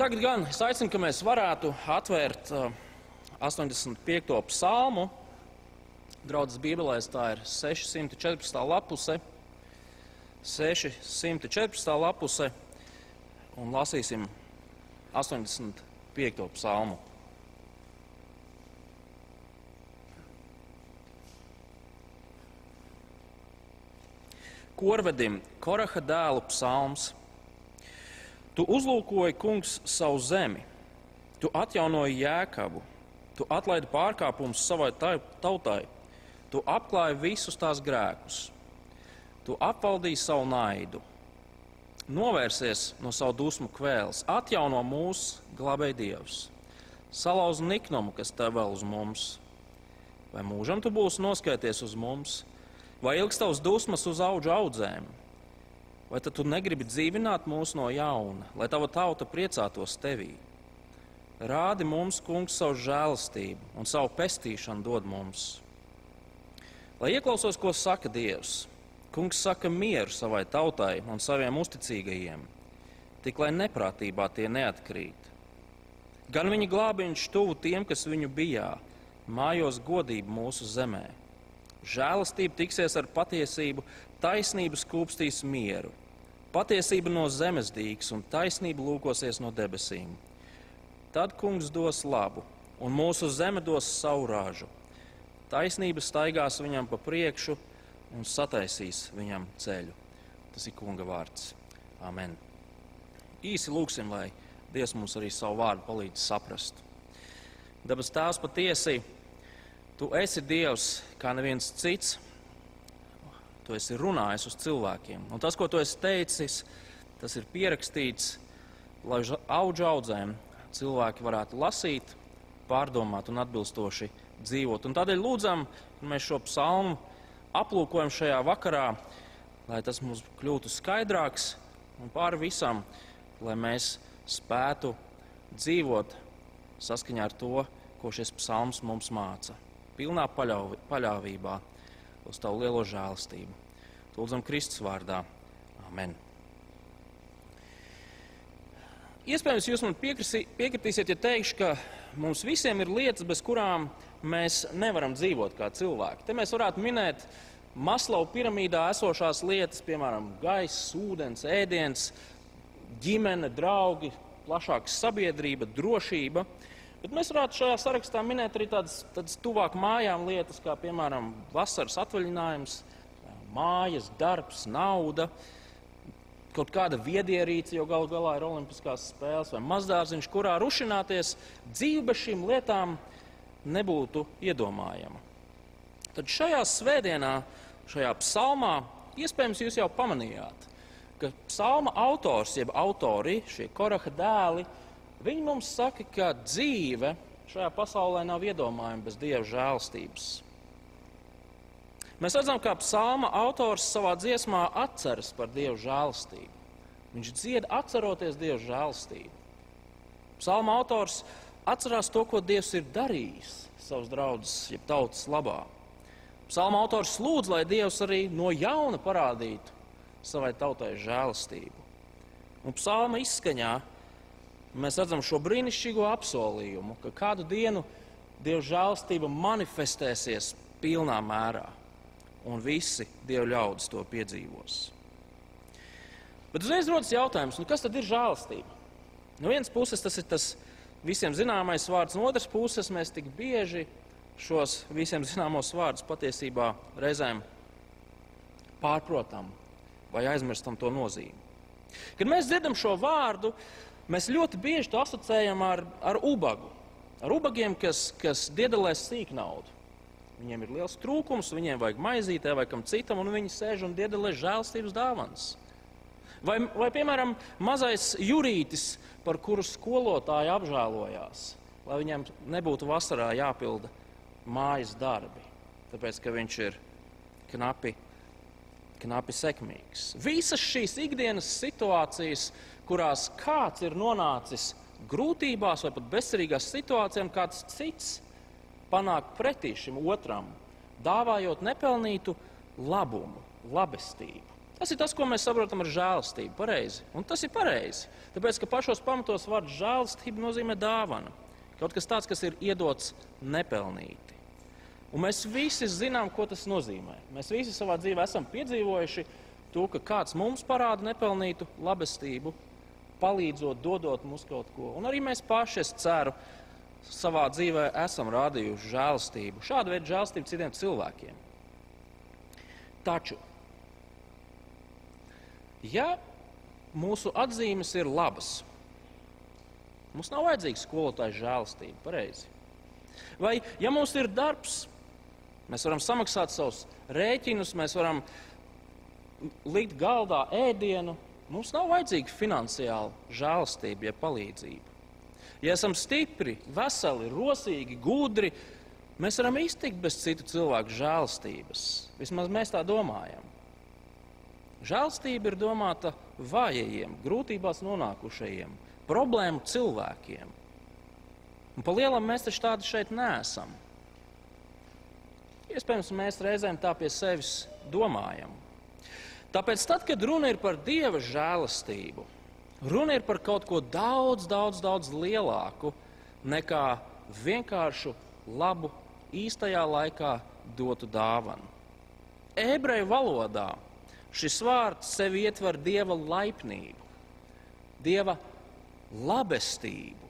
Tagad gan es aicinu, ka mēs varētu atvērt uh, 85. psalmu. Draudzes Bībelēs tā ir 614. lapuse, 614. lapuse, un lasīsim 85. psalmu. Korvedim Koraha dēlu psalms. Tu uzlūkoji, kungs, savu zemi, tu atjaunoji jēkabu, tu atlaidi pārkāpumus savai tai- tautai, tu apklāji visus tās grēkus, tu apvaldīji savu naidu, novērsies no savu dusmu kvēles, atjauno mūsu glābēji Dievs, salauz niknumu, kas tev vēl uz mums. Vai mūžam tu būsi noskaities uz mums, vai ilgs tavs dusmas uz augu audzēm? Vai tu negribi dzīvināt mūs no jauna, lai tava tauta priecātos tevī? Rādi mums, kungs, savu žēlastību un savu pestīšanu dod mums. Lai ieklausos, ko saka Dievs, kungs saka mieru savai tautai un saviem uzticīgajiem, tik lai neprātībā tie neatkrīt. Gan viņa glābiņš tuvu tiem, kas viņu bijā, mājos godību mūsu zemē. Žēlastība tiksies ar patiesību, taisnība skūpstīs mieru. Patiesība no zemes dīks un taisnība lūkosies no debesīm. Tad kungs dos labu, un mūsu zeme dos savu ražu. Taisnība staigās viņam pa priekšu un sataisīs viņam ceļu. Tas ir kunga vārds. Amen. Īsi lūksim, lai Dievs mums arī savu vārdu palīdz saprast. Dabas tēvs patiesi, tu esi Dievs kā neviens cits. Tu esi runājis uz cilvēkiem. Un tas, ko tu esi teicis, tas ir pierakstīts, lai uz augu audzēm cilvēki varētu lasīt, pārdomāt un atbilstoši dzīvot. Un tādēļ lūdzam, mēs šo psalmu aplūkojam šajā vakarā, lai tas mums kļūtu skaidrāks un pāri visam, lai mēs spētu dzīvot saskaņā ar to, ko šis psalms mums māca. Pilnā paļauvi, paļāvībā uz tavu lielo žēlastību. Lūdzam, Kristus vārdā. Amen. Iespējams, jūs man piekritīsiet, ja teikšu, ka mums visiem ir lietas, bez kurām mēs nevaram dzīvot kā cilvēki. Te mēs varētu minēt Maslow piramīdā esošās lietas, piemēram, gaisa, ūdens, ēdiens, ģimene, draugi, plašāka sabiedrība, drošība. Bet mēs varētu šajā sarakstā minēt arī tādas, tādas tuvāk mājām lietas, kā piemēram vasaras atvaļinājums, mājas, darbs, nauda, kaut kāda viedierīce, jo galu galā ir Olimpiskās spēles vai mazdārziņš, kurā rušināties dzīve bez šīm lietām nebūtu iedomājama. Tad šajā svētdienā, šajā psalmā, iespējams, jūs jau pamanījāt, ka psalma autors, jeb autori, šie koraha dēli, viņi mums saka, ka dzīve šajā pasaulē nav iedomājama bez dieva žēlstības. Mēs redzam, kā psalma autors savā dziesmā atceras par dievu žēlstību. Viņš dzied atceroties dievu žēlstību. Psalma autors atcerās to, ko Dievs ir darījis savas draudzes, jeb tautas labā. Psalma autors lūdz, lai Dievs arī no jauna parādītu savai tautai žēlastību. Un psalma izskaņā mēs redzam šo brīnišķīgo apsolījumu, ka kādu dienu Dieva žēlastība manifestēsies pilnā mērā, un visi Dieva ļaudis to piedzīvos. Bet uzreiz rodas jautājums, nu kas tad ir žēlastība? No vienas puses tas ir tas visiem zināmais vārds, no otras puses mēs tik bieži šos visiem zināmos vārdus patiesībā reizēm pārprotam vai aizmirstam to nozīmi. Kad mēs dzirdam šo vārdu, mēs ļoti bieži to asociējam ar, ar ubagu. Ar ubagiem, kas, kas diedelēs sīk naudu. Viņiem ir liels trūkums, viņiem vajag maizītē vai kam citam, un viņi sēž un diedelē žēlstības dāvanas. Vai, vai, piemēram, mazais jūrītis, par kuru skolotāji apžēlojās, lai viņam nebūtu vasarā jāpilda mājas darbi, tāpēc ka viņš ir knapi, knapi sekmīgs. Visas šīs ikdienas situācijas, kurās kāds ir nonācis grūtībās vai pat bezcerīgās situācijās, un kāds cits panāk pretī šim otram, dāvājot nepelnītu labumu, labestību. Tas ir tas, ko mēs saprotam ar žēlastību. Pareizi. Un tas ir pareizi. Tāpēc, ka pašos pamatos vārds žēlastība nozīmē dāvana. Kaut kas tāds, kas ir iedots nepelnīti. Un mēs visi zinām, ko tas nozīmē. Mēs visi savā dzīvē esam piedzīvojuši to, ka kāds mums parāda nepelnītu labestību, palīdzot, dodot mums kaut ko. Un arī mēs paši, es ceru, savā dzīvē esam rādījuši žēlastību, šādu veidu žēlastību citiem cilvēkiem. Taču Ja mūsu atzīmes ir labas, mums nav vajadzīga skolotāja žēlastība, pareizi. Vai ja mums ir darbs, mēs varam samaksāt savus rēķinus, mēs varam likt galdā ēdienu, mums nav vajadzīga finansiāla žēlastība, ja palīdzība. Ja esam stipri, veseli, rosīgi, gudri, mēs varam iztikt bez citu cilvēku žēlastības. Vismaz mēs tā domājam. Žēlstība ir domāta vājajiem, grūtībās nonākušajiem, problēmu cilvēkiem. Un pa lielam mēs taču tādi šeit neesam. Iespējams, mēs reizēm tā pie sevis domājam. Tāpēc, tad, kad runa ir par dieva žēlastību, runa ir par kaut ko daudz, daudz, daudz lielāku nekā vienkāršu labu īstajā laikā dotu dāvanu. Ebreju valodā Šis vārds sevi ietver dieva laipnību, dieva labestību,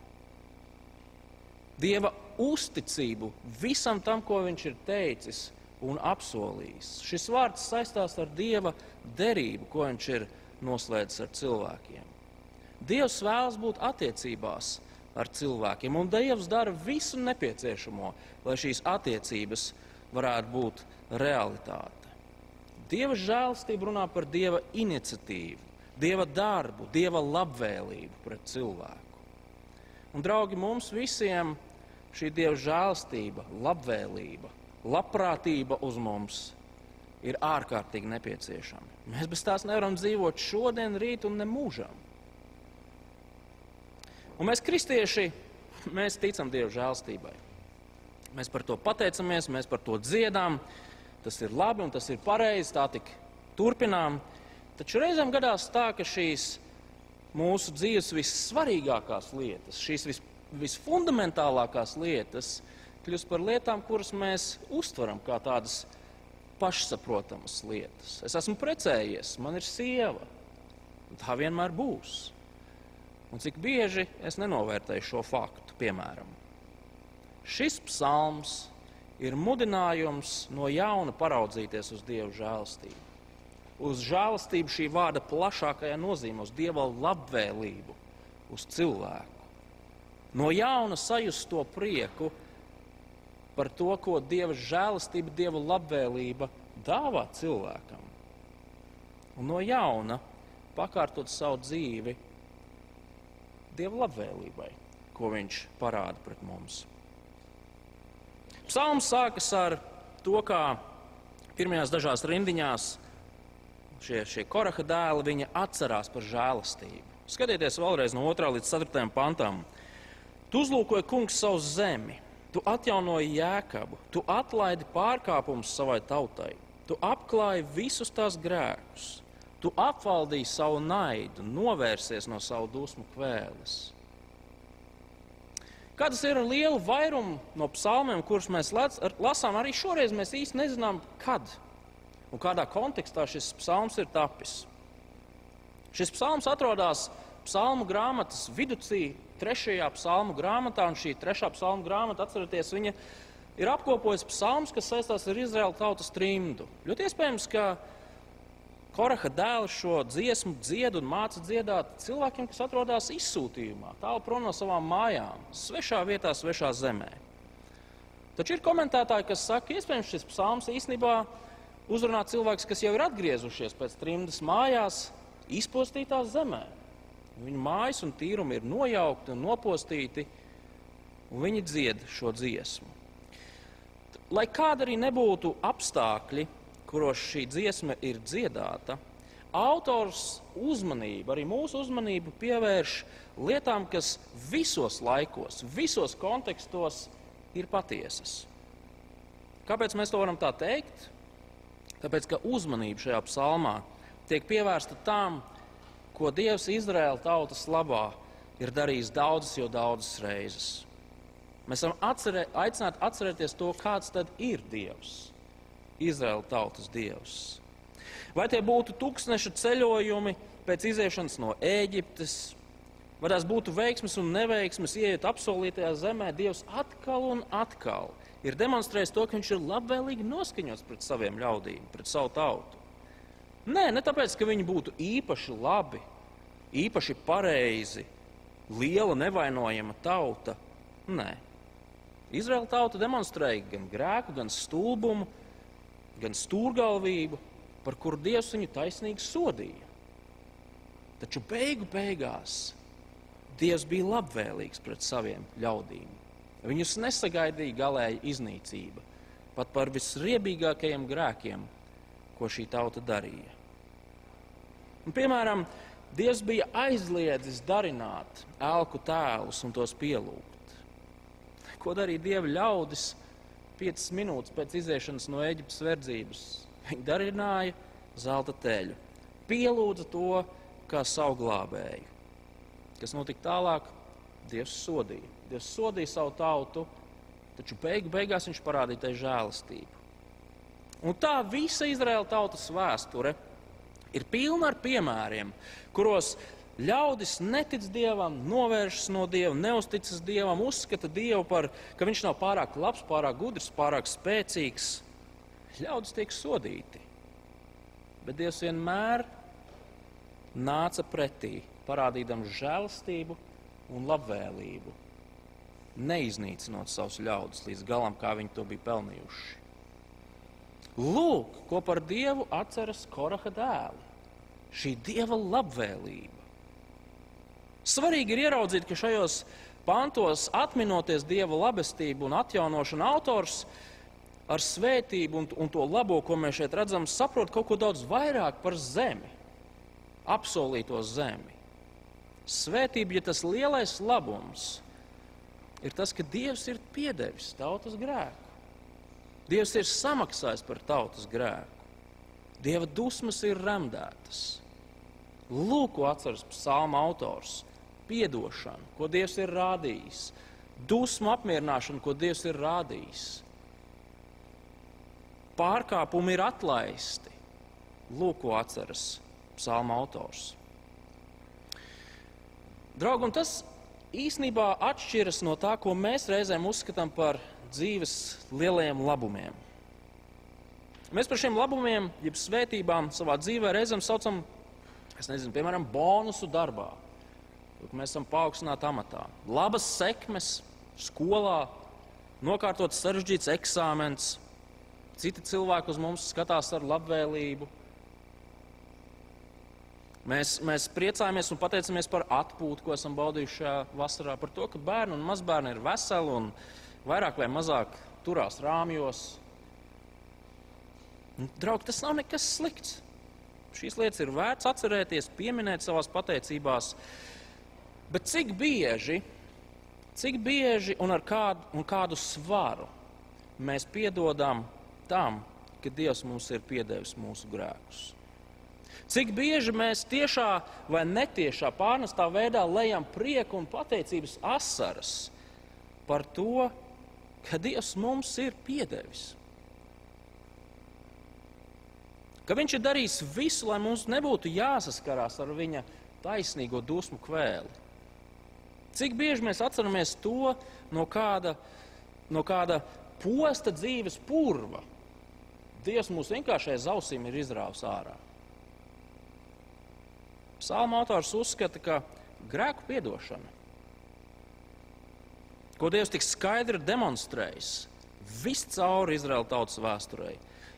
dieva uzticību visam tam, ko viņš ir teicis un apsolījis. Šis vārds saistās ar dieva derību, ko viņš ir noslēdzis ar cilvēkiem. Dievs vēlas būt attiecībās ar cilvēkiem, un Dievs dara visu nepieciešamo, lai šīs attiecības varētu būt realitāte. Dieva žēlastība runā par Dieva iniciatīvu, Dieva darbu, Dieva labvēlību pret cilvēku. Un, draugi, mums visiem šī Dieva žēlastība, labvēlība, labprātība uz mums ir ārkārtīgi nepieciešama. Mēs bez tās nevaram dzīvot šodien, rīt un nemūžam. Un mēs, kristieši, mēs ticam Dieva žēlastībai. Mēs par to pateicamies, mēs par to dziedām. Tas ir labi un tas ir pareizi, tā tik turpinām. Taču reizēm gadās tā, ka šīs mūsu dzīves vissvarīgākās lietas, šīs vis, visfundamentālākās lietas, kļūst par lietām, kuras mēs uztveram kā tādas pašsaprotamas lietas. Es esmu precējies, man ir sieva, un tā vienmēr būs. Un cik bieži es nenovērtēju šo faktu, piemēram, šis psalms ir mudinājums no jauna paraudzīties uz Dieva žēlastību. Uz žēlastību šī vārda plašākajā nozīmē, uz Dieva labvēlību, uz cilvēku. No jauna sajust to prieku par to, ko Dieva žēlastība, Dieva labvēlība dāvā cilvēkam. Un no jauna pakārtot savu dzīvi Dieva labvēlībai, ko Viņš parāda pret mums. Psalms sākas ar to, kā pirmajās dažās rindiņās šie, šie koraha dēli viņa atcerās par žēlastību. Skatieties vēlreiz no 2 līdz 4 pantam. Tu uzlūkoji kungs savu zemi, tu atjaunoji jēkabu, tu atlaidi pārkāpumus savai tautai, tu apklāji visus tās grēkus, tu apvaldīji savu naidu, novērsies no savu dusmu kvēles. Kādas ir ar lielu vairumu no psalmiem, kurus mēs lasām, arī šoreiz mēs īsti nezinām, kad un kādā kontekstā šis psalms ir tapis. Šis psalms atrodas psalmu grāmatas viducī, trešajā psalmu grāmatā, un šī trešā psalmu grāmata, atcerieties, viņa ir apkopojusi psalms, kas saistās ar Izraēlu tautas trimdu. Ļoti iespējams, ka Koraha dēls šo dziesmu dzied un māca dziedāt cilvēkiem, kas atrodas izsūtījumā, tālu prom no savām mājām, svešā vietā, svešā zemē. Taču ir komentētāji, kas saka, ka iespējams šis psalms īstenībā uzrunā cilvēkus, kas jau ir atgriezušies pēc trimdas mājās, izpostītās zemē. Viņu mājas un tīrumi ir nojaukti un nopostīti, un viņi dzied šo dziesmu. Lai kāda arī nebūtu apstākļi, kuros šī dziesma ir dziedāta, autors uzmanību, arī mūsu uzmanību pievērš lietām, kas visos laikos, visos kontekstos ir patiesas. Kāpēc mēs to varam tā teikt? Tāpēc, ka uzmanība šajā psalmā tiek pievērsta tam, ko Dievs Izraēla tautas labā ir darījis daudzas, jau daudzas reizes. Mēs esam atcerē, aicināti atcerēties to, kāds tad ir Dievs, Izraēla tautas Dievs. Vai tie būtu tūkstneša ceļojumi pēc iziešanas no Ēģiptes, vai tās būtu veiksmes un neveiksmes, ieiet apsolītajā zemē, Dievs atkal un atkal ir demonstrējis to, ka viņš ir labvēlīgi noskaņots pret saviem ļaudīm, pret savu tautu. Nē, ne tāpēc, ka viņi būtu īpaši labi, īpaši pareizi, liela, nevainojama tauta. Nē, Izraēla tauta demonstrēja gan grēku, gan stulbumu, gan stūrgalvību, par kuru Dievs viņu taisnīgi sodīja. Taču beigu beigās Dievs bija labvēlīgs pret saviem ļaudīm. Viņus nesagaidīja galēja iznīcība, pat par visriebīgākajiem grēkiem, ko šī tauta darīja. Un, piemēram, Dievs bija aizliedzis darināt elku tēlus un tos pielūgt. Ko darīja Dieva ļaudis piecas minūtes pēc iziešanas no Eģiptes verdzības? Viņi darināja zelta teļu, pielūdza to kā savu glābēju. Kas notika tālāk? Dievs sodīja. Dievs sodīja savu tautu, taču beigu beigās viņš parādīja tai žēlastību. Un tā visa Izraēla tautas vēsture ir pilna ar piemēriem, kuros ļaudis netic dievam, novēršas no dieva, neusticas dievam, uzskata dievu par, ka viņš nav pārāk labs, pārāk gudrs, pārāk spēcīgs. Ļaudis tiek sodīti. Bet Dievs vienmēr nāca pretī, parādīdams žēlastību un labvēlību, neiznīcinot savus ļaudis līdz galam, kā viņi to bija pelnījuši. Lūk, ko par Dievu atceras Koraha dēli. Šī Dieva labvēlība. Svarīgi ir ieraudzīt, ka šajos pantos atminoties Dieva labestību un atjaunošanu autors ar svētību un, un to labo, ko mēs šeit redzam, saprot kaut ko daudz vairāk par zemi, apsolīto zemi. Svētība, ja tas lielais labums ir tas, ka Dievs ir piedevis tautas grēku. Dievs ir samaksājis par tautas grēku. Dieva dusmas ir remdētas. Lūk, ko atceras psalma autors. Piedošana, ko Dievs ir rādījis, dusmu apmierināšana, ko Dievs ir rādījis. Pārkāpumi ir atlaisti. Lūk, ko atceras psalma autors. Draugi, un tas īsnībā atšķiras no tā, ko mēs reizēm uzskatām par dzīves lielajiem labumiem. Mēs par šiem labumiem, jeb svētībām savā dzīvē reizēm saucam, nezinu, piemēram, bonusu darbā. Mēs esam paaugstināti amatā. Labas sekmes skolā, nokārtots sarežģīts eksāmens, citi cilvēki uz mums skatās ar labvēlību. Mēs, mēs priecājamies un pateicamies par atpūtu, ko esam baudījuši šajā vasarā, par to, ka bērni un mazbērni ir veseli un vairāk vai mazāk turās rāmjos. Draugi, tas nav nekas slikts. Šīs lietas ir vērts atcerēties, pieminēt savās pateicībās. Bet cik bieži, cik bieži un ar kādu, un kādu svaru mēs piedodam tam, ka Dievs mums ir piedevis mūsu grēkus? Cik bieži mēs tiešā vai netiešā pārnestā veidā lejam prieku un pateicības asaras par to, ka Dievs mums ir piedevis. Ka Viņš ir darījis visu, lai mums nebūtu jāsaskarās ar Viņa taisnīgo dusmu kvēli. Cik bieži mēs atceramies to no kāda, no kāda posta dzīves purva? Dievs mūs vienkārši aiz ausīm ir izrāvis ārā. Psalma autors uzskata, ka grēku piedošana ko Dievs tik skaidri ir demonstrējis viscaur Izraēla tautas vēsturē,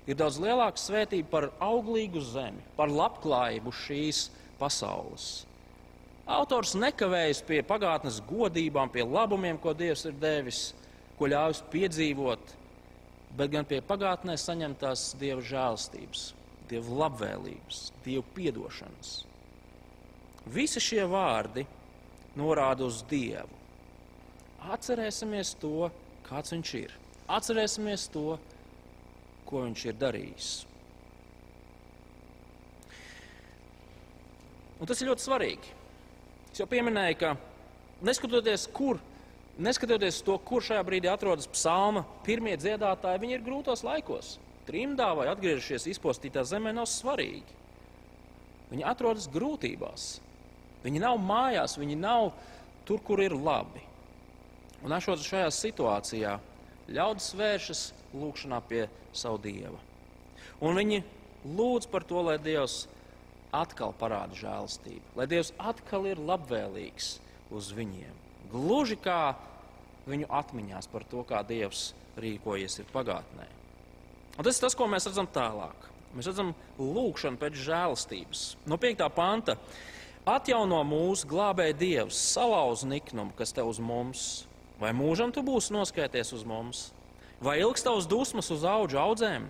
ir daudz lielāka svētība par auglīgu zemi, par labklājību šīs pasaules. Autors nekavējas pie pagātnes godībām, pie labumiem, ko Dievs ir devis, ko ļāvis piedzīvot, bet gan pie pagātnē saņemtās Dieva žēlstības, Dieva labvēlības, Dieva piedošanas. Visi šie vārdi norāda uz Dievu. Atcerēsimies to, kāds viņš ir. Atcerēsimies to, ko viņš ir darījis. Un tas ir ļoti svarīgi. Es jau pieminēju, ka neskatoties, kur, neskatoties to, kur šajā brīdī atrodas psalma, pirmie dziedātāji, viņi ir grūtos laikos. Trimdā vai atgriežoties izpostītā zemē nav svarīgi. Viņi atrodas grūtībās. Viņi nav mājās, viņi nav tur, kur ir labi. Un ašot šajā situācijā, ļaudis vēršas lūgšanā pie savu dievu. Un viņi lūdz par to, lai Dievs atkal parāda žēlastību, lai Dievs atkal ir labvēlīgs uz viņiem. Gluži kā viņu atmiņās par to, kā Dievs rīkojies ir pagātnē. Un tas ir tas, ko mēs redzam tālāk. Mēs redzam lūgšanu pēc žēlastības. No 5. panta atjauno mūsu glābēja Dievs, salauz niknumu, kas te uz mums, vai mūžam tu būsi noskaities uz mums, vai ilgs tavs dusmas uz augu audzēm?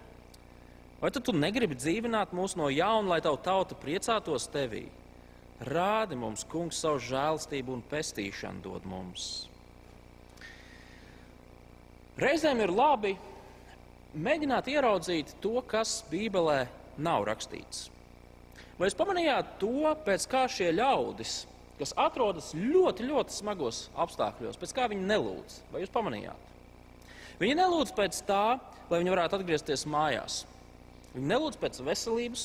Vai tu negribi dzīvināt mūs no jauna, lai tavu tauta priecātos tevī? Rādi mums, kungs, savu žēlstību un pestīšanu dod mums. Reizēm ir labi mēģināt ieraudzīt to, kas Bībelē nav rakstīts. Vai jūs pamanījāt to, pēc kā šie ļaudis, kas atrodas ļoti, ļoti smagos apstākļos, pēc kā viņi nelūdz? Vai jūs pamanījāt? Viņi nelūdz pēc tā, lai viņi varētu atgriezties mājās. Viņi nelūdz pēc veselības,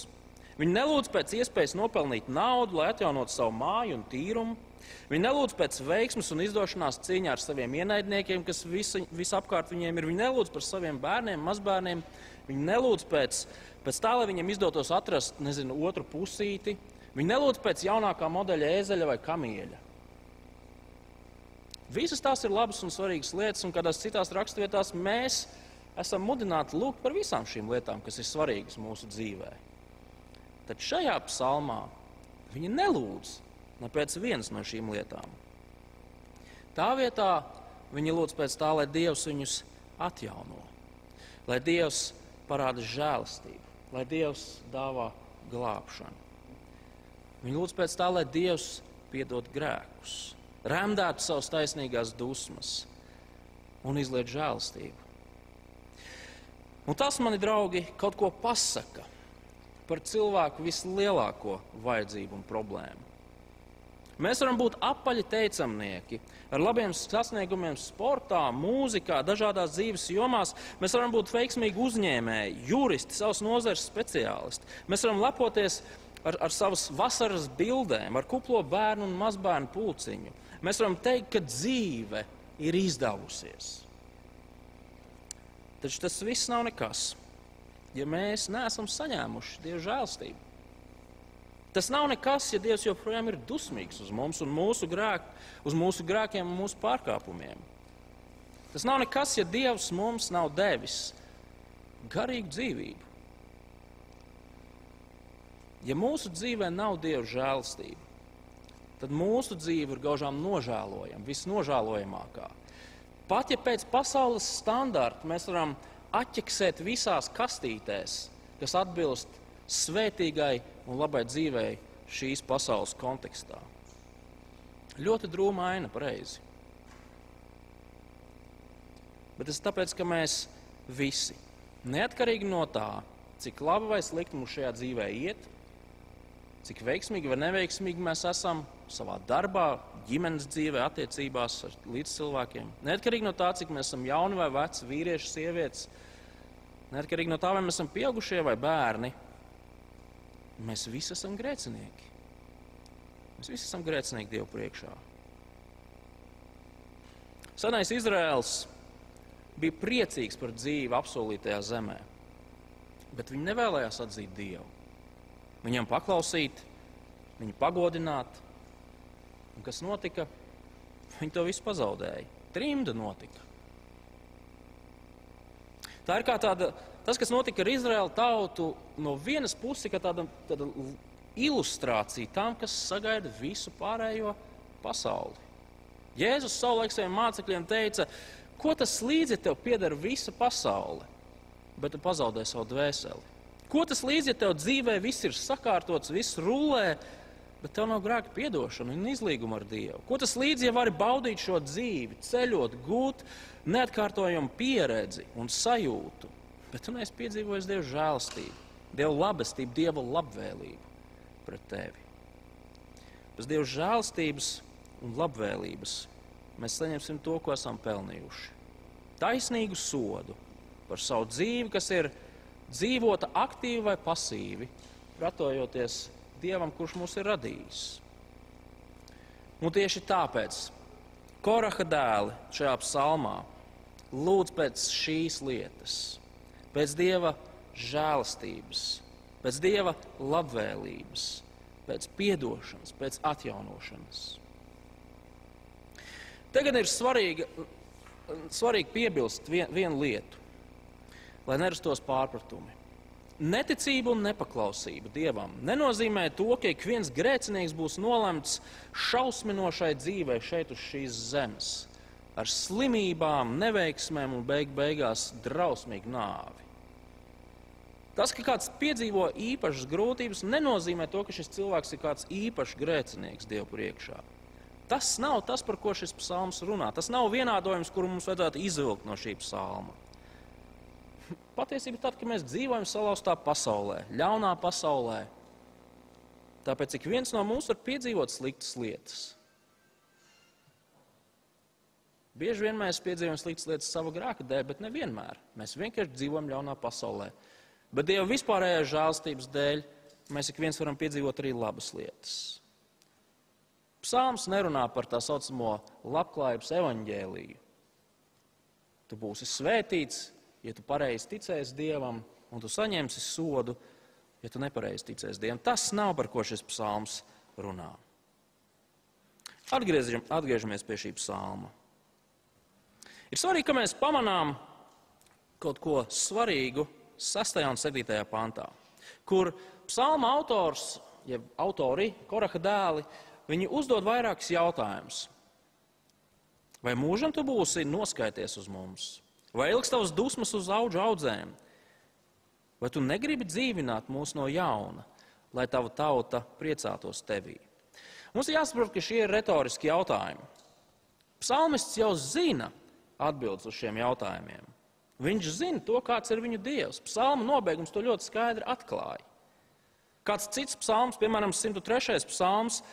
viņi nelūdz pēc iespējas nopelnīt naudu, lai atjaunotu savu māju un tīrumu. Viņi nelūdz pēc veiksmes un izdošanās cīņā ar saviem ienaidniekiem, kas visa, visapkārt viņiem ir. Viņi nelūdz par saviem bērniem, mazbērniem. Viņi nelūdz pēc, pēc tā, lai viņiem izdotos atrast nezinu, otru pusīti. Viņi nelūdz pēc jaunākā modeļa ēzeļa vai kamieļa. Visas tās ir labas un svarīgas lietas, un kādās citās raksturvietās mēs esam mudināti lūgt par visām šīm lietām, kas ir svarīgas mūsu dzīvē. Tad šajā psalmā viņi nelūdz ne pēc vienas no šīm lietām. Tā vietā viņi lūdz pēc tā, lai Dievs viņus atjauno, lai Dievs parāda žēlastību, lai Dievs dāvā glābšanu. Viņi lūdz pēc tā, lai Dievs piedod grēkus, remdētu savas taisnīgās dusmas un izliet žēlastību. Un tas, mani draugi, kaut ko pasaka par cilvēku vislielāko vajadzību un problēmu. Mēs varam būt apaļi teicamnieki, ar labiem sasniegumiem sportā, mūzikā, dažādās dzīves jomās. Mēs varam būt veiksmīgi uzņēmēji, juristi, savas nozares speciālisti. Mēs varam lepoties ar, ar savas vasaras bildēm, ar kuplo bērnu un mazbērnu pulciņu. Mēs varam teikt, ka dzīve ir izdevusies. Taču tas viss nav nekas, ja mēs neesam saņēmuši Dieva žēlstību. Tas nav nekas, ja Dievs joprojām ir dusmīgs uz mums un mūsu, grēk, uz mūsu grēkiem un mūsu pārkāpumiem. Tas nav nekas, ja Dievs mums nav devis garīgu dzīvību. Ja mūsu dzīvē nav Dieva žēlstība, tad mūsu dzīve ir gaužām nožēlojama, visnožēlojamākā. Pat ja pēc pasaules standarta mēs varam atķeksēt visās kastītēs, kas atbilst svētīgai un labai dzīvei šīs pasaules kontekstā. Ļoti drūma aina, pareizi. Bet tas tāpēc, ka mēs visi, neatkarīgi no tā, cik labi vai slikti mums šajā dzīvē iet, cik veiksmīgi vai neveiksmīgi mēs esam savā darbā, ģimenes dzīvē, attiecībās ar līdzcilvēkiem. Neatkarīgi no tā, cik mēs esam jauni vai veci, vīrieši, sievietes, neatkarīgi no tā, vai mēs esam pieaugušie vai bērni, mēs visi esam grēcinieki. Mēs visi esam grēcinieki Dievu priekšā. Senais Izraels bija priecīgs par dzīvi apsolītajā zemē, bet viņi nevēlējās atzīt Dievu. Viņam paklausīt, viņu pagodināt, Un kas notika? Viņi to visu pazaudēja. Trimda notika. Tā ir kā tāda, tas, kas notika ar Izraēlu tautu, no vienas puses, kā tāda, tāda ilustrācija tam, kas sagaida visu pārējo pasauli. Jēzus savulaik saviem mācekļiem teica, ko tas līdzi, tev pieder visa pasaule, bet tu pazaudē savu dvēseli. Ko tas līdzi, ja tev dzīvē viss ir sakārtots, viss rulē, bet tev nav grēka piedošana un izlīguma ar Dievu. Ko tas līdzi, ja vari baudīt šo dzīvi, ceļot, gūt neatkārtojamu pieredzi un sajūtu, bet tu neesi piedzīvojis Dieva žēlstību, Dieva labestību, Dieva labvēlību pret tevi. bez Dieva žēlstības un labvēlības mēs saņemsim to, ko esam pelnījuši. Taisnīgu sodu par savu dzīvi, kas ir dzīvota aktīvi vai pasīvi, pratojoties Dievam, kurš mūs ir radījis. Un tieši tāpēc Koraha dēli šajā psalmā lūdz pēc šīs lietas, pēc Dieva žēlastības, pēc Dieva labvēlības, pēc atdošanas, pēc atjaunošanas. Tagad ir svarīgi, svarīgi piebilst vien, vienu lietu, lai nerastos pārpratumi. Neticība un nepaklausība Dievam nenozīmē to, ka ik viens grēcinieks būs nolemts šausminošai dzīvei šeit uz šīs zemes, ar slimībām, neveiksmēm un beig beigās drausmīgu nāvi. Tas, ka kāds piedzīvo īpašas grūtības, nenozīmē to, ka šis cilvēks ir kāds īpašs grēcinieks Dievu priekšā. Tas nav tas, par ko šis psalms runā. Tas nav vienādojums, kuru mums vajadzētu izvilkt no šī psalma. Patiesība ir tāda, ka mēs dzīvojam salauztā pasaulē, ļaunā pasaulē. Tāpēc ik viens no mums var piedzīvot sliktas lietas. Bieži vien mēs piedzīvojam sliktas lietas savu grēku dēļ, bet nevienmēr. Mēs vienkārši dzīvojam ļaunā pasaulē. Bet Dieva vispārējās žēlstības dēļ mēs ik viens varam piedzīvot arī labas lietas. Psalms nerunā par tā saucamo labklājības evaņģēliju. Tu būsi svētīts, ja tu pareizi ticēsi Dievam, un tu saņemsi sodu, ja tu nepareizi ticēsi Dievam. Tas nav par ko šis psalms runā. Atgriežam, atgriežamies pie šī psalma. Ir svarīgi, ka mēs pamanām kaut ko svarīgu 6. un 7. pantā, kur psalma autors, jeb autori, Koraha dēli, viņi uzdod vairākus jautājumus. Vai mūžam tu būsi noskaities uz mums? Vai ilgs tavs dusmas uz augu audzēm? Vai tu negribi dzīvināt mūs no jauna, lai tava tauta priecātos tevī? Mums ir jāsaprot, ka šie ir retoriski jautājumi. Psalmists jau zina atbildes uz šiem jautājumiem. Viņš zina to, kāds ir viņu dievs. Psalma nobeigums to ļoti skaidri atklāja. Kāds cits psalms, piemēram, 103. psalms,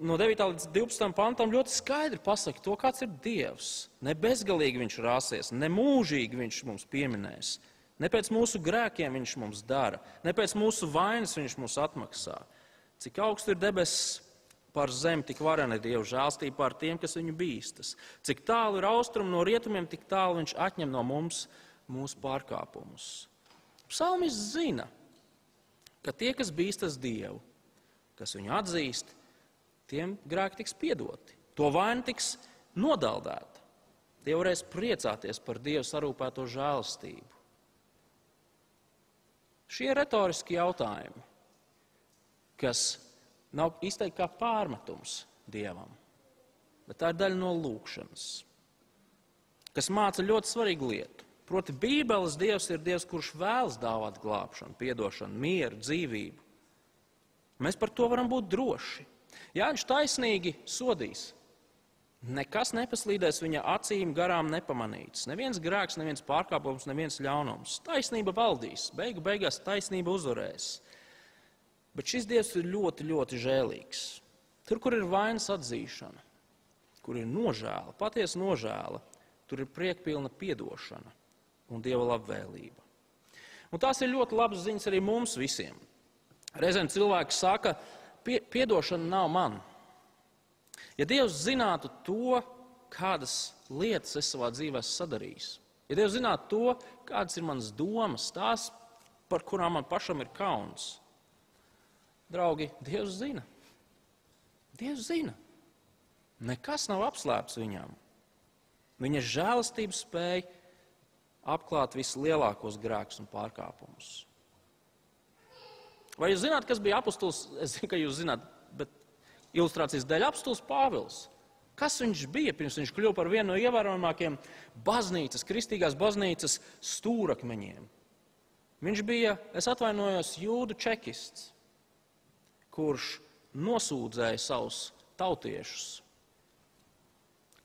no 9. līdz 12. pantam, ļoti skaidri pasaka to, kāds ir dievs. Ne bezgalīgi viņš rāsies, ne mūžīgi viņš mums pieminēs. Ne pēc mūsu grēkiem viņš mums dara, ne pēc mūsu vainas viņš mūs atmaksā. Cik augsts ir debesis par zemi, tik varena ir Dieva žēlstība pār tiem, kas viņu bīstas. Cik tālu ir austrumi no rietumiem, tik tālu viņš atņem no mums mūsu pārkāpumus. Psalmis zina, ka tie, kas bīstas Dievu, kas viņu atzīst, tiem grēki tiks piedoti. To vaina tiks nodaldēta. Tie varēs priecāties par Dieva sarūpēto žēlastību. Šie retoriski jautājumi, kas nav izteikti kā pārmetums Dievam, bet tā ir daļa no lūkšanas, kas māca ļoti svarīgu lietu. Proti, Bībeles Dievs ir Dievs, kurš vēlas dāvāt glābšanu, atdošanu, mieru, dzīvību. Mēs par to varam būt droši. Ja viņš taisnīgi sodīs, nekas nepaslīdēs viņa acīm garām nepamanīts. Neviens grēks, neviens pārkāpums, neviens ļaunums. Taisnība valdīs, beigu beigās taisnība uzvarēs. Bet šis Dievs ir ļoti, ļoti žēlīgs. Tur, kur ir vainas atzīšana, kur ir nožēla, patiesa nožēla, tur ir priekpilna piedošana un Dieva labvēlība. Un tās ir ļoti labas ziņas arī mums visiem. Reizēm cilvēki saka, pie, piedošana nav man. Ja Dievs zinātu to, kādas lietas es savā dzīvē sadarīju, ja Dievs zinātu to, kādas ir manas domas, tās, par kurām man pašam ir kauns, Draugi, Dievs zina. Dievs zina. Nekas nav apslēpts viņam. Viņa žēlastība spēja apklāt vislielākos grēkus un pārkāpumus. Vai jūs zināt, kas bija apustulis? Es zinu, ka jūs zināt, bet ilustrācijas dēļ apustulis Pāvils. Kas viņš bija pirms viņš kļuva par vienu no ievērojamākajiem baznīcas, kristīgās baznīcas stūrakmeņiem? Viņš bija, es atvainojos, jūdu čekists kurš nosūdzēja savus tautiešus,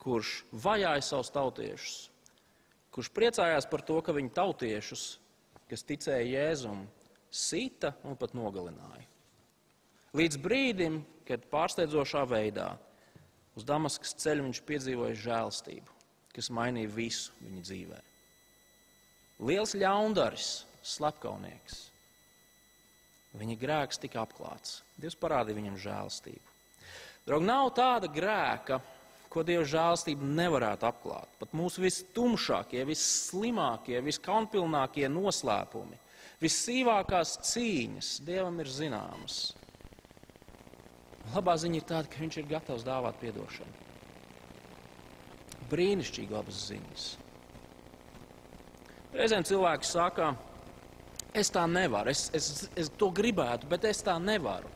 kurš vajāja savus tautiešus, kurš priecājās par to, ka viņa tautiešus, kas ticēja Jēzum, sita un pat nogalināja. Līdz brīdim, kad pārsteidzošā veidā uz Damaskas ceļa viņš piedzīvoja žēlstību, kas mainīja visu viņa dzīvē. Liels ļaundaris, slepkavnieks. Viņa grēks tika apklāts. Dievs parādīja viņam žēlstību. Draugi, nav tāda grēka, ko Dieva žēlstība nevarētu apklāt. Pat mūsu vistumšākie, visslimākie, viskaunpilnākie noslēpumi, vissīvākās cīņas Dievam ir zināmas. Labā ziņa ir tāda, ka Viņš ir gatavs dāvāt atdošanu. Brīnišķīgi labas ziņas. Reizēm cilvēki saka, es tā nevaru, es, es, es to gribētu, bet es tā nevaru.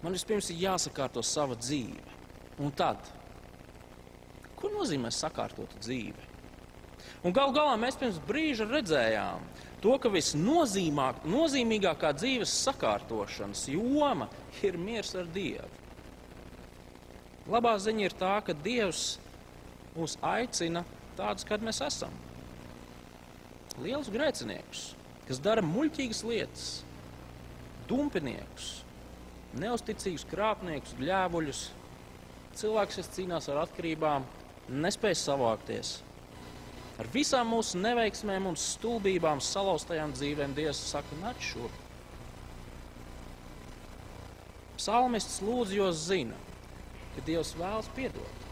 Man vispirms ir jāsakārto sava dzīve. Un tad, ko nozīmē sakārtot dzīvi? Un gal galā mēs pirms brīža redzējām to, ka visnozīmīgākā dzīves sakārtošanas joma ir miers ar Dievu. Labā ziņa ir tā, ka Dievs mūs aicina tādus, kādi mēs esam. Liels grēciniekus, kas dara muļķīgas lietas, dumpiniekus, neusticīgus krāpniekus, gļēvuļus, cilvēks, kas cīnās ar atkarībām, nespēj savākties. Ar visām mūsu neveiksmēm un stulbībām, salauztajām dzīvēm, Dievs saka, nāc šurp. Psalmists lūdzu, jo zina, ka Dievs vēlas piedot.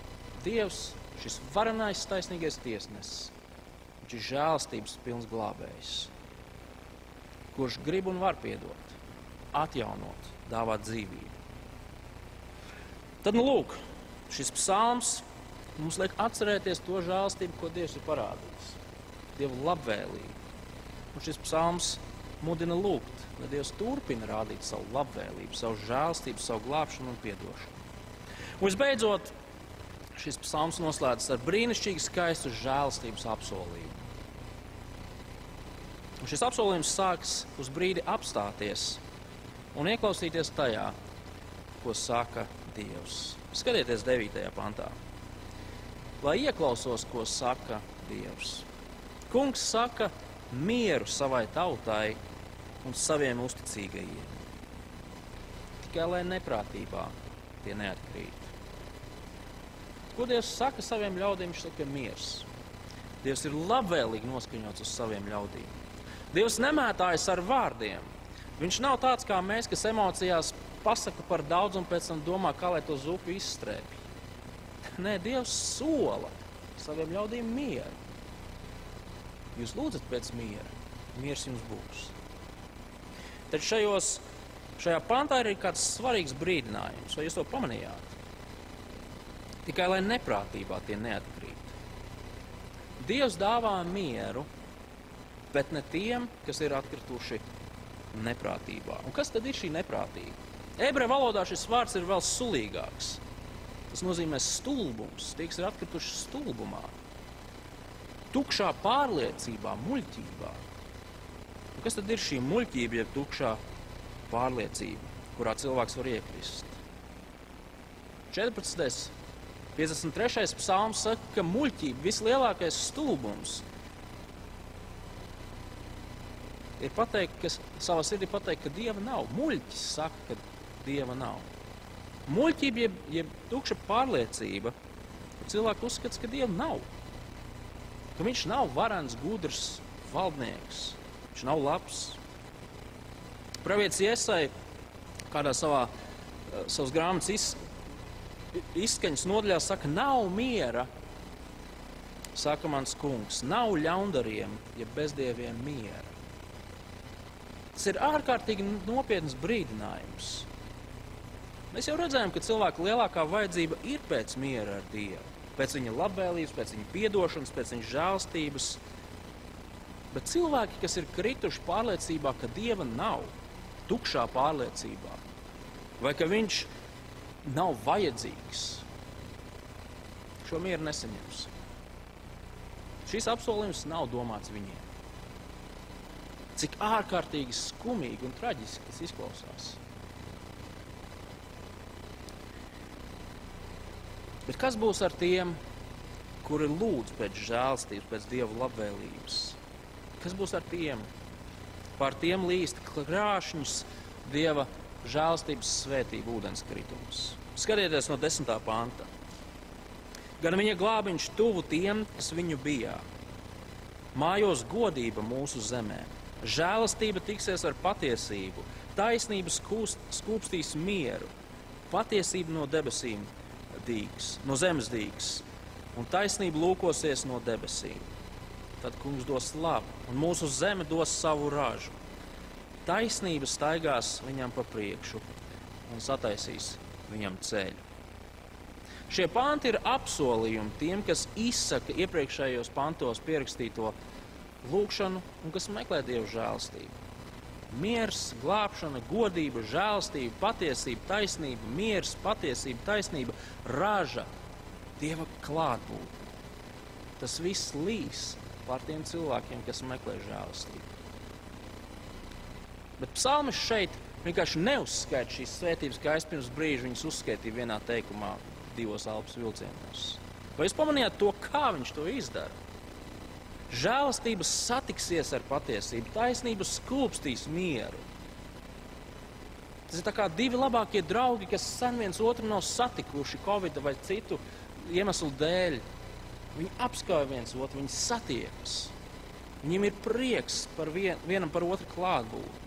Dievs, šis varenais, taisnīgais tiesnesis, viņš ir žēlstības pilns glābējs, kurš grib un var piedot, atjaunot, dāvāt dzīvību. Tad, nu, lūk, šis psalms mums liek atcerēties to žēlstību, ko Dievs ir parādījis. Dieva labvēlību. Un šis psalms mudina lūgt, lai Dievs turpina rādīt savu labvēlību, savu žēlstību, savu glābšanu un atdošanu. Visbeidzot, šis psalms noslēdzas ar brīnišķīgi skaistu žēlstības apsolījumu. Un šis apsolījums sāks uz brīdi apstāties un ieklausīties tajā, ko saka Dievs. Skatieties, 9. pantā. Lai ieklausos, ko saka Dievs. Kungs saka mieru savai tautai un saviem uzticīgajiem. Tikai lai neprātībā tie neatkrīt. Ko Dievs saka saviem ļaudīm? Viņš saka, miers. Dievs ir labvēlīgi noskaņots uz saviem ļaudīm. Dievs nemētājas ar vārdiem. Viņš nav tāds kā mēs, kas emocijās pasaka par daudz un pēc tam domā, kā lai to zupu izstrēpj. Nē, Dievs sola saviem ļaudīm mieru. Jūs lūdzat pēc miera, miers jums būs. Tad šajos, šajā pantā ir kāds svarīgs brīdinājums, vai jūs to pamanījāt? tikai lai neprātībā tie neatkrīt. Dievs dāvā mieru, bet ne tiem, kas ir atkrituši neprātībā. Un kas tad ir šī neprātība? Ebreju valodā šis vārds ir vēl sulīgāks. Tas nozīmē stulbums, tie, kas ir atkrituši stulbumā, tukšā pārliecībā, muļķībā. Un kas tad ir šī muļķība, jeb tukšā pārliecība, kurā cilvēks var iekrist? 14. 53. psalms saka, ka muļķība, vislielākais stulbums, ir pateikt, ka savā sirdī pateikt, ka dieva nav. Muļķis saka, ka dieva nav. Muļķība, jeb, jeb tukša pārliecība, ka cilvēks uzskata, ka dieva nav. Ka viņš nav varants, gudrs valdnieks, viņš nav labs. Pravietis Iesai kādā savā savas grāmatas izsaka izskaņas nodaļā saka, nav miera. Saka mans kungs, nav ļaundariem, ja bezdieviem miera. Tas ir ārkārtīgi nopietns brīdinājums. Mēs jau redzējām, ka cilvēka lielākā vajadzība ir pēc miera ar Dievu, pēc viņa labvēlības, pēc viņa piedošanas, pēc viņa žēlstības. Bet cilvēki, kas ir krituši pārliecībā, ka Dieva nav, tukšā pārliecībā, vai ka Viņš nav vajadzīgs, šo mieru nesaņems. Šis apsolījums nav domāts viņiem. Cik ārkārtīgi skumīgi un traģiski tas izklausās. Bet kas būs ar tiem, kuri lūdz pēc žēlstības, pēc dieva labvēlības? Kas būs ar tiem? Pār tiem līst krāšņus dieva žēlstības svētība ūdenskritums. Skatieties no 10. panta. Gan viņa glābiņš tuvu tiem, kas viņu bijā. Mājos godība mūsu zemē, žēlastība tiksies ar patiesību, taisnība skūst, skūpstīs mieru, patiesība no debesīm dīgs, no zemes dīgs, un taisnība lūkosies no debesīm. Tad kungs dos labu, un mūsu zeme dos savu ražu. Taisnība staigās viņam pa priekšu un sataisīs viņam ceļu. Šie panti ir apsolījumi tiem, kas izsaka iepriekšējos pantos pierakstīto lūgšanu un kas meklē dievu žēlstību. Miers, glābšana, godība, žēlstība, patiesība, taisnība, miers, patiesība, taisnība, raža, dieva klātbūtne. Tas viss līs pār tiem cilvēkiem, kas meklē žēlastību. Bet psalmis šeit vienkārši neuzskaita šīs svētības, kā es pirms brīža viņas uzskaitīju vienā teikumā, divos alpas vilcienos. Vai jūs pamanījāt to, kā viņš to izdara? Žēlastība satiksies ar patiesību, taisnība skūpstīs mieru. Tas ir kā divi labākie draugi, kas sen viens otru nav satikuši Covid vai citu iemeslu dēļ. Viņi apskauj viens otru, viņi satiekas. Viņiem ir prieks par vien, vienam par otru klātbūtni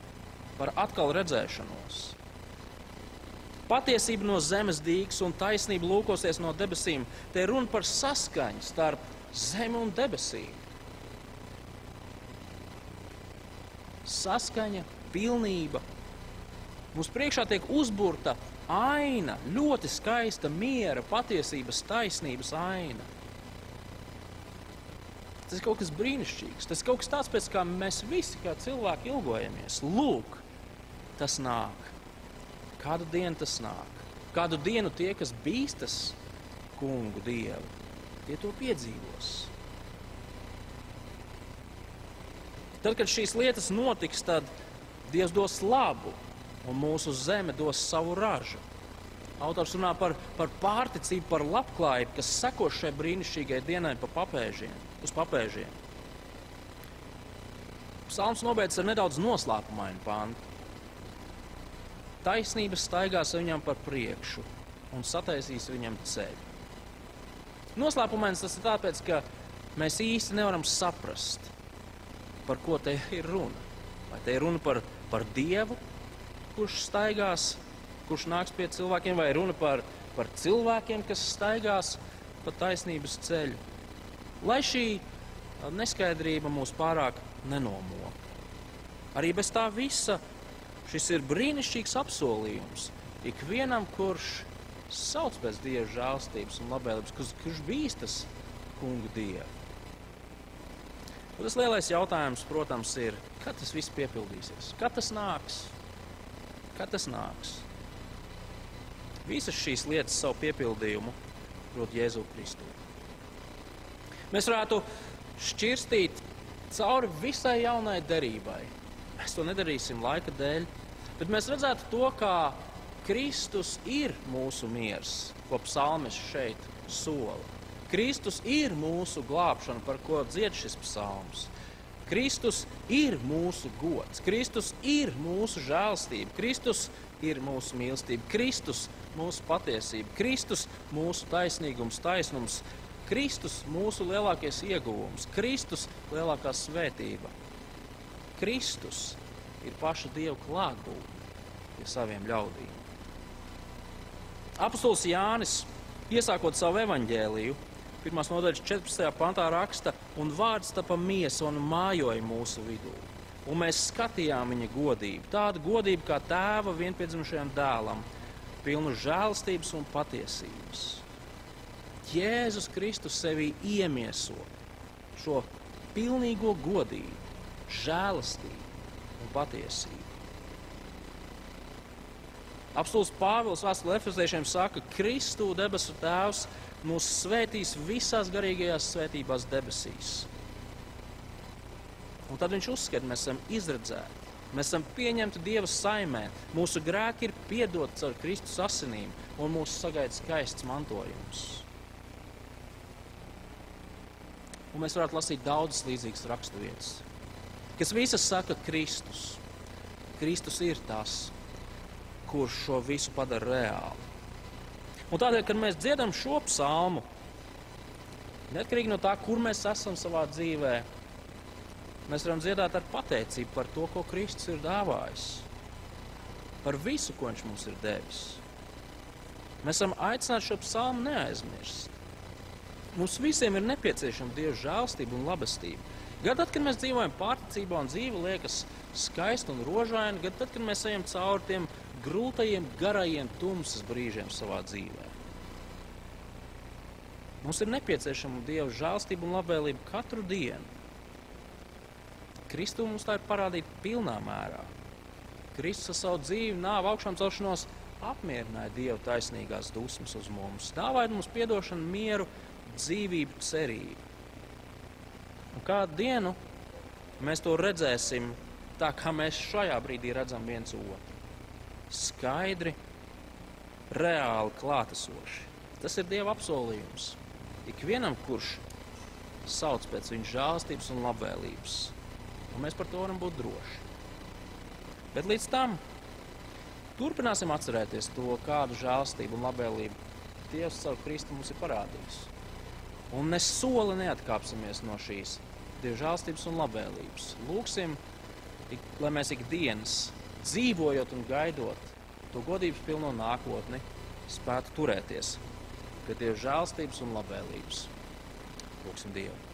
par atkal redzēšanos. Patiesība no zemes dīks un taisnība lūkosies no debesīm. Te runa par saskaņu starp zemi un debesīm. Saskaņa, pilnība. Mums priekšā tiek uzburta aina, ļoti skaista miera, patiesības, taisnības aina. Tas ir kaut kas brīnišķīgs. Tas ir kaut kas tāds, pēc kā mēs visi, kā cilvēki, ilgojamies. Lūk, tas nāk. Kādu dienu tas nāk? Kādu dienu tie, kas bīstas kungu dievu, tie to piedzīvos. Tad, kad šīs lietas notiks, tad Dievs dos labu, un mūsu zeme dos savu ražu. Autors runā par, par pārticību, par labklājību, kas seko šai brīnišķīgajai dienai pa papēžiem, uz papēžiem. Psalms nobeidz ar nedaudz noslēpumainu pāntu. Taisnība staigās viņam par priekšu un sataisīs viņam ceļu. Noslēpumains tas ir tāpēc, ka mēs īsti nevaram saprast, par ko te ir runa. Vai te ir runa par, par Dievu, kurš staigās, kurš nāks pie cilvēkiem, vai runa par, par cilvēkiem, kas staigās pa taisnības ceļu. Lai šī neskaidrība mūs pārāk nenomok. Arī bez tā visa Šis ir brīnišķīgs apsolījums ikvienam, kurš sauc pēc dieva žēlstības un labvēlības, kurš, kurš bīstas kungu dievu. Un tas lielais jautājums, protams, ir, kad tas viss piepildīsies, kad tas nāks? Kad tas nāks? Visas šīs lietas savu piepildījumu prot Jēzu Kristu. Mēs varētu šķirstīt cauri visai jaunai derībai. Mēs to nedarīsim laika dēļ, Bet mēs redzētu to, kā Kristus ir mūsu miers, ko psalmis šeit sola. Kristus ir mūsu glābšana, par ko dzied šis psalms. Kristus ir mūsu gods, Kristus ir mūsu žēlstība, Kristus ir mūsu mīlestība, Kristus mūsu patiesība, Kristus mūsu taisnīgums, taisnums, Kristus mūsu lielākais ieguvums, Kristus lielākā svētība. Kristus ir paša Dieva klātbūtne pie saviem ļaudīm. Apostols Jānis, iesākot savu evaņģēliju, 1. nodaļas 14. pantā raksta, un vārds tapa miesa un mājoja mūsu vidū. Un mēs skatījām viņa godību, tādu godību kā tēva vienpiedzimušajam dēlam, pilnu žēlstības un patiesības. Jēzus Kristus sevī iemieso šo pilnīgo godību, žēlastību un patiesību. Apstults Pāvils vēstulē Efeziešiem saka, ka Kristu debesu Tēvs mūs svētīs visās garīgajās svētībās debesīs. Un tad viņš uzskata, ka mēs esam izredzēti, mēs esam pieņemti Dieva saimē, mūsu grēki ir piedoti caur Kristus asinīm un mūsu sagaida skaists mantojums. Un mēs varētu lasīt daudzas līdzīgas raksturvietas kas visas saka Kristus. Kristus ir tas, kurš šo visu padara reāli. Un tādēļ, kad mēs dziedam šo psalmu, neatkarīgi no tā, kur mēs esam savā dzīvē, mēs varam dziedāt ar pateicību par to, ko Kristus ir dāvājis, par visu, ko Viņš mums ir devis. Mēs esam aicināti šo psalmu neaizmirst. Mums visiem ir nepieciešama Dieva žēlstība un labestība. Tad, kad mēs dzīvojam pārticībā un dzīve liekas skaista un rožaina, gan tad, kad mēs ejam cauri tiem grūtajiem, garajiem, tumsas brīžiem savā dzīvē. Mums ir nepieciešama Dieva žēlstība un labvēlība katru dienu. Kristu mums tā ir parādīta pilnā mērā. Kristus ar savu dzīvi, nāvu, augšām celšanos apmierināja Dieva taisnīgās dusmas uz mums, dāvāja mums atdošanu, mieru, dzīvību, cerību. Un kādu dienu mēs to redzēsim tā, kā mēs šajā brīdī redzam viens otru. Skaidri, reāli klātesoši. Tas ir Dieva apsolījums. Ikvienam, kurš sauc pēc viņa žēlstības un labvēlības, un mēs par to varam būt droši. Bet līdz tam turpināsim atcerēties to, kādu žēlstību un labvēlību Dievs caur Kristu mums ir parādījis. Un mēs soli neatkāpsimies no šīs Dieva žēlstības un labvēlības. Lūksim, ik, lai mēs ikdienas dzīvojot un gaidot to godības pilno nākotni, spētu turēties pie Dieva žēlstības un labvēlības. Lūksim Dievu!